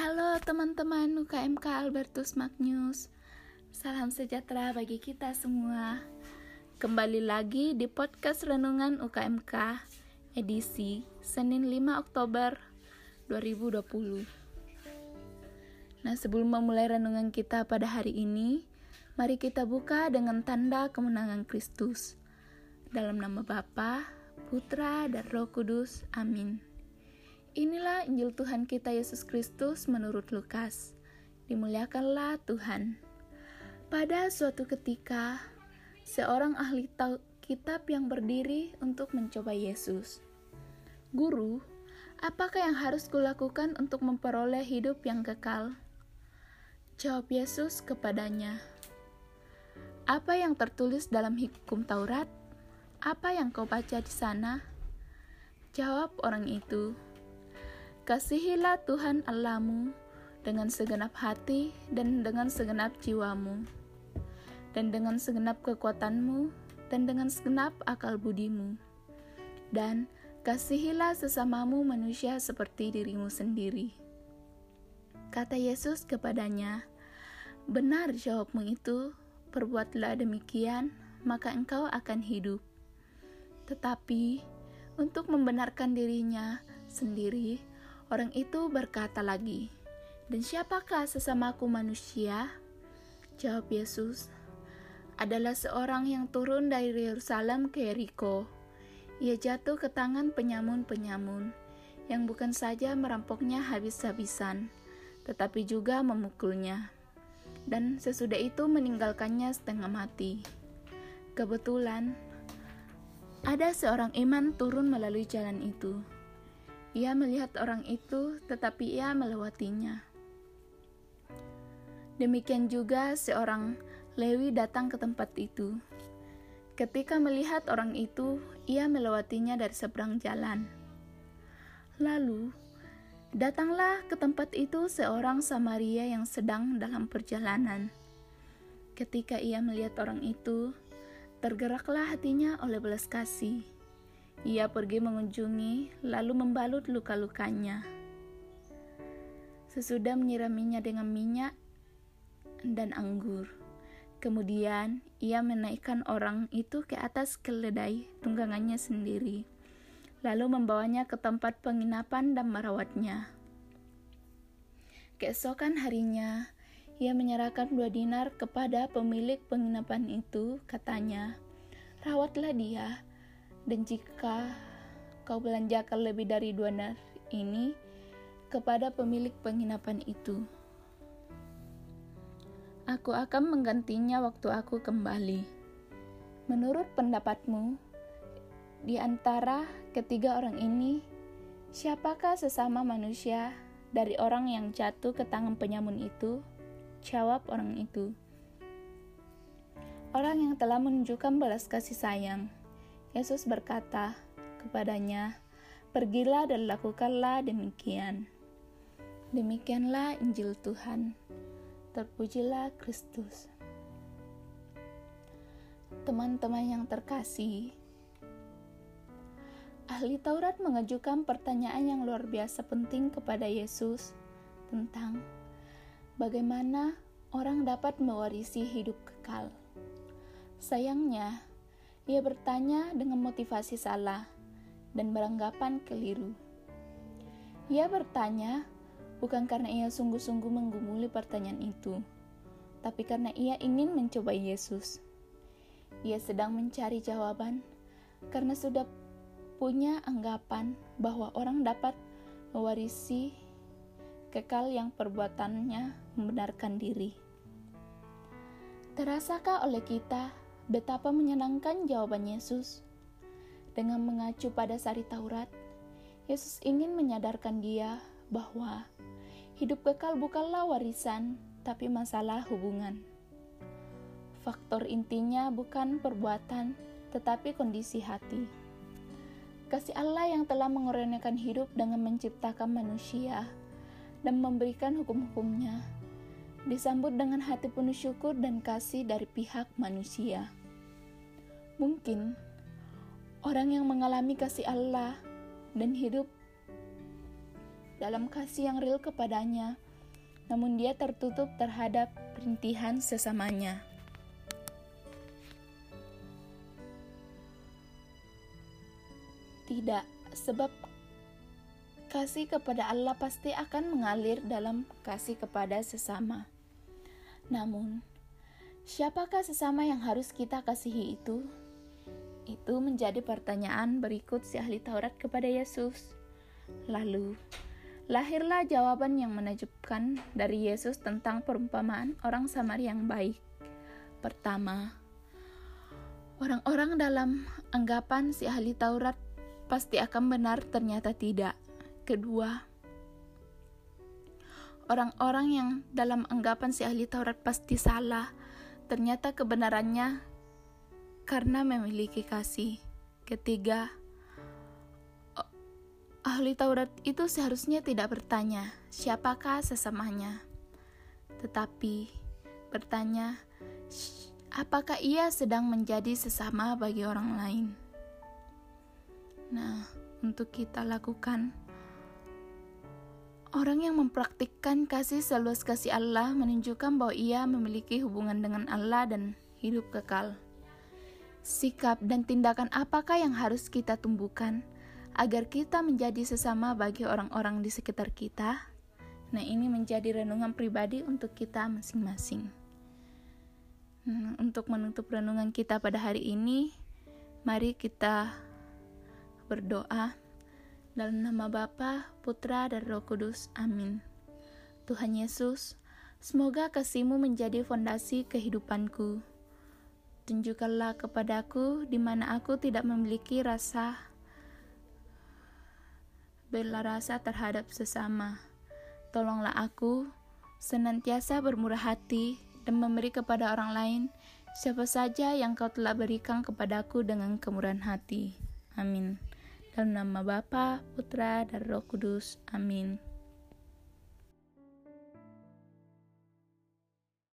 Halo teman-teman UKMK Albertus Magnus Salam sejahtera bagi kita semua Kembali lagi di podcast Renungan UKMK Edisi Senin 5 Oktober 2020 Nah sebelum memulai renungan kita pada hari ini Mari kita buka dengan tanda kemenangan Kristus Dalam nama Bapa, Putra, dan Roh Kudus. Amin. Inilah Injil Tuhan kita Yesus Kristus menurut Lukas. Dimuliakanlah Tuhan. Pada suatu ketika, seorang ahli kitab yang berdiri untuk mencoba Yesus. Guru, apakah yang harus kulakukan untuk memperoleh hidup yang kekal? Jawab Yesus kepadanya, "Apa yang tertulis dalam hukum Taurat? Apa yang kau baca di sana?" Jawab orang itu, Kasihilah Tuhan Allahmu dengan segenap hati dan dengan segenap jiwamu, dan dengan segenap kekuatanmu, dan dengan segenap akal budimu. Dan kasihilah sesamamu manusia seperti dirimu sendiri. Kata Yesus kepadanya, Benar jawabmu itu, perbuatlah demikian, maka engkau akan hidup. Tetapi, untuk membenarkan dirinya sendiri, Orang itu berkata lagi, "Dan siapakah sesamaku manusia?" Jawab Yesus, "Adalah seorang yang turun dari Yerusalem ke Yeriko. Ia jatuh ke tangan penyamun-penyamun yang bukan saja merampoknya habis-habisan, tetapi juga memukulnya. Dan sesudah itu meninggalkannya setengah mati. Kebetulan ada seorang iman turun melalui jalan itu." Ia melihat orang itu, tetapi ia melewatinya. Demikian juga seorang Lewi datang ke tempat itu. Ketika melihat orang itu, ia melewatinya dari seberang jalan. Lalu, datanglah ke tempat itu seorang Samaria yang sedang dalam perjalanan. Ketika ia melihat orang itu, tergeraklah hatinya oleh belas kasih ia pergi mengunjungi, lalu membalut luka-lukanya. Sesudah menyiraminya dengan minyak dan anggur. Kemudian ia menaikkan orang itu ke atas keledai tunggangannya sendiri, lalu membawanya ke tempat penginapan dan merawatnya. Keesokan harinya, ia menyerahkan dua dinar kepada pemilik penginapan itu, katanya, "Rawatlah dia, dan jika kau belanjakan lebih dari dua nar ini kepada pemilik penginapan itu, aku akan menggantinya waktu aku kembali. Menurut pendapatmu, di antara ketiga orang ini, siapakah sesama manusia dari orang yang jatuh ke tangan penyamun itu? Jawab orang itu. Orang yang telah menunjukkan belas kasih sayang. Yesus berkata kepadanya, "Pergilah dan lakukanlah demikian." Demikianlah Injil Tuhan. Terpujilah Kristus. Teman-teman yang terkasih, ahli Taurat mengajukan pertanyaan yang luar biasa penting kepada Yesus tentang bagaimana orang dapat mewarisi hidup kekal. Sayangnya, ia bertanya dengan motivasi salah dan beranggapan keliru. Ia bertanya bukan karena ia sungguh-sungguh menggumuli pertanyaan itu, tapi karena ia ingin mencoba Yesus. Ia sedang mencari jawaban karena sudah punya anggapan bahwa orang dapat mewarisi kekal yang perbuatannya membenarkan diri. Terasakah oleh kita Betapa menyenangkan jawaban Yesus. Dengan mengacu pada sari Taurat, Yesus ingin menyadarkan dia bahwa hidup kekal bukanlah warisan, tapi masalah hubungan. Faktor intinya bukan perbuatan, tetapi kondisi hati. Kasih Allah yang telah mengorbankan hidup dengan menciptakan manusia dan memberikan hukum-hukumnya disambut dengan hati penuh syukur dan kasih dari pihak manusia. Mungkin orang yang mengalami kasih Allah dan hidup dalam kasih yang real kepadanya namun dia tertutup terhadap perintihan sesamanya. Tidak, sebab kasih kepada Allah pasti akan mengalir dalam kasih kepada sesama. Namun, siapakah sesama yang harus kita kasihi itu? Itu menjadi pertanyaan berikut si ahli Taurat kepada Yesus. Lalu, lahirlah jawaban yang menakjubkan dari Yesus tentang perumpamaan orang Samaria yang baik. Pertama, orang-orang dalam anggapan si ahli Taurat pasti akan benar, ternyata tidak. Kedua, orang-orang yang dalam anggapan si ahli Taurat pasti salah, ternyata kebenarannya karena memiliki kasih. Ketiga, ahli Taurat itu seharusnya tidak bertanya, siapakah sesamanya, tetapi bertanya, apakah ia sedang menjadi sesama bagi orang lain. Nah, untuk kita lakukan, orang yang mempraktikkan kasih seluas kasih Allah menunjukkan bahwa ia memiliki hubungan dengan Allah dan hidup kekal. Sikap dan tindakan apakah yang harus kita tumbuhkan agar kita menjadi sesama bagi orang-orang di sekitar kita? Nah, ini menjadi renungan pribadi untuk kita masing-masing. Nah, untuk menutup renungan kita pada hari ini, mari kita berdoa dalam nama Bapa, Putra, dan Roh Kudus. Amin. Tuhan Yesus, semoga kasih-Mu menjadi fondasi kehidupanku. Tunjukkanlah kepadaku di mana aku tidak memiliki rasa bela rasa terhadap sesama. Tolonglah aku senantiasa bermurah hati dan memberi kepada orang lain siapa saja yang kau telah berikan kepadaku dengan kemurahan hati. Amin. Dalam nama Bapa, Putra, dan Roh Kudus. Amin.